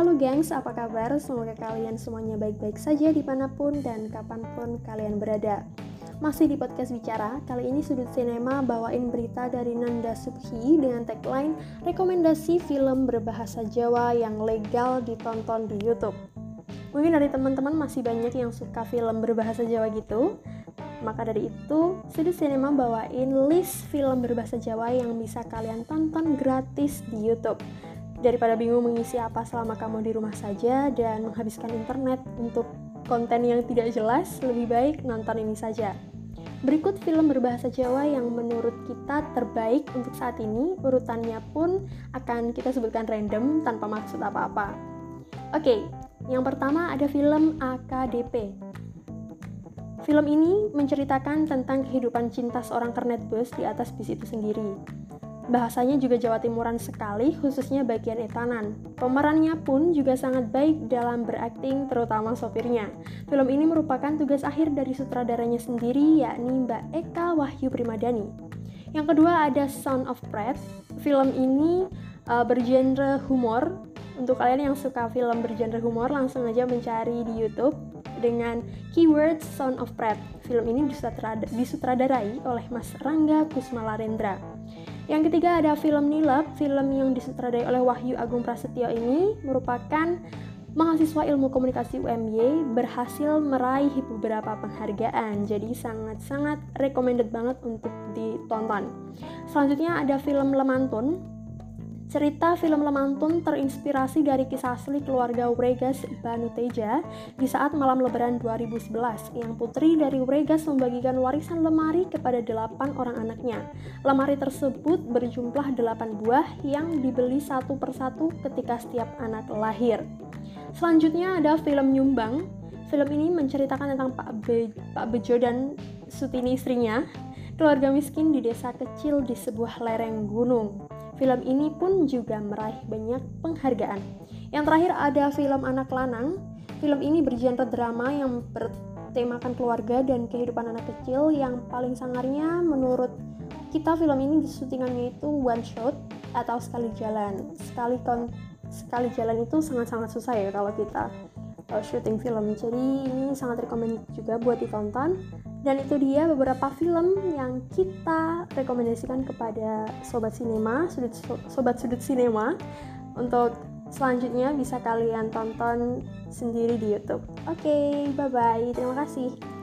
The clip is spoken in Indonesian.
Halo gengs, apa kabar? Semoga kalian semuanya baik-baik saja di mana pun dan kapan pun kalian berada. Masih di podcast bicara, kali ini Sudut Sinema bawain berita dari Nanda Subhi dengan tagline Rekomendasi film berbahasa Jawa yang legal ditonton di Youtube. Mungkin dari teman-teman masih banyak yang suka film berbahasa Jawa gitu, maka dari itu, Sudut Cinema bawain list film berbahasa Jawa yang bisa kalian tonton gratis di YouTube. Daripada bingung mengisi apa selama kamu di rumah saja dan menghabiskan internet untuk konten yang tidak jelas, lebih baik nonton ini saja. Berikut film berbahasa Jawa yang menurut kita terbaik untuk saat ini. Urutannya pun akan kita sebutkan random tanpa maksud apa-apa. Oke, yang pertama ada film AKDP. Film ini menceritakan tentang kehidupan cinta seorang kernet bus di atas bis itu sendiri. Bahasanya juga Jawa Timuran sekali, khususnya bagian etanan. Pemerannya pun juga sangat baik dalam berakting, terutama sopirnya. Film ini merupakan tugas akhir dari sutradaranya sendiri, yakni Mbak Eka Wahyu Primadani. Yang kedua ada Sound of Pratt. Film ini uh, bergenre humor. Untuk kalian yang suka film bergenre humor, langsung aja mencari di YouTube dengan keyword Sound of Pratt. Film ini disutradarai oleh Mas Rangga Kusmalarendra. Yang ketiga ada film Nilab, film yang disutradarai oleh Wahyu Agung Prasetyo ini merupakan mahasiswa ilmu komunikasi UMY berhasil meraih beberapa penghargaan. Jadi sangat-sangat recommended banget untuk ditonton. Selanjutnya ada film Lemantun Cerita film Lemantun terinspirasi dari kisah asli keluarga Uregas Banu Teja di saat malam lebaran 2011 yang putri dari Uregas membagikan warisan lemari kepada delapan orang anaknya. Lemari tersebut berjumlah delapan buah yang dibeli satu persatu ketika setiap anak lahir. Selanjutnya ada film Nyumbang. Film ini menceritakan tentang Pak, Be Pak Bejo dan Sutini istrinya, keluarga miskin di desa kecil di sebuah lereng gunung. Film ini pun juga meraih banyak penghargaan. Yang terakhir ada film Anak Lanang. Film ini bergenre drama yang bertemakan keluarga dan kehidupan anak kecil yang paling sangarnya menurut kita film ini syutingannya itu one shot atau sekali jalan. Sekali kon sekali jalan itu sangat-sangat susah ya kalau kita uh, syuting film. Jadi ini sangat rekomend juga buat ditonton. Dan itu dia beberapa film yang kita rekomendasikan kepada sobat sinema, sudut sobat sudut sinema untuk selanjutnya bisa kalian tonton sendiri di YouTube. Oke, okay, bye bye. Terima kasih.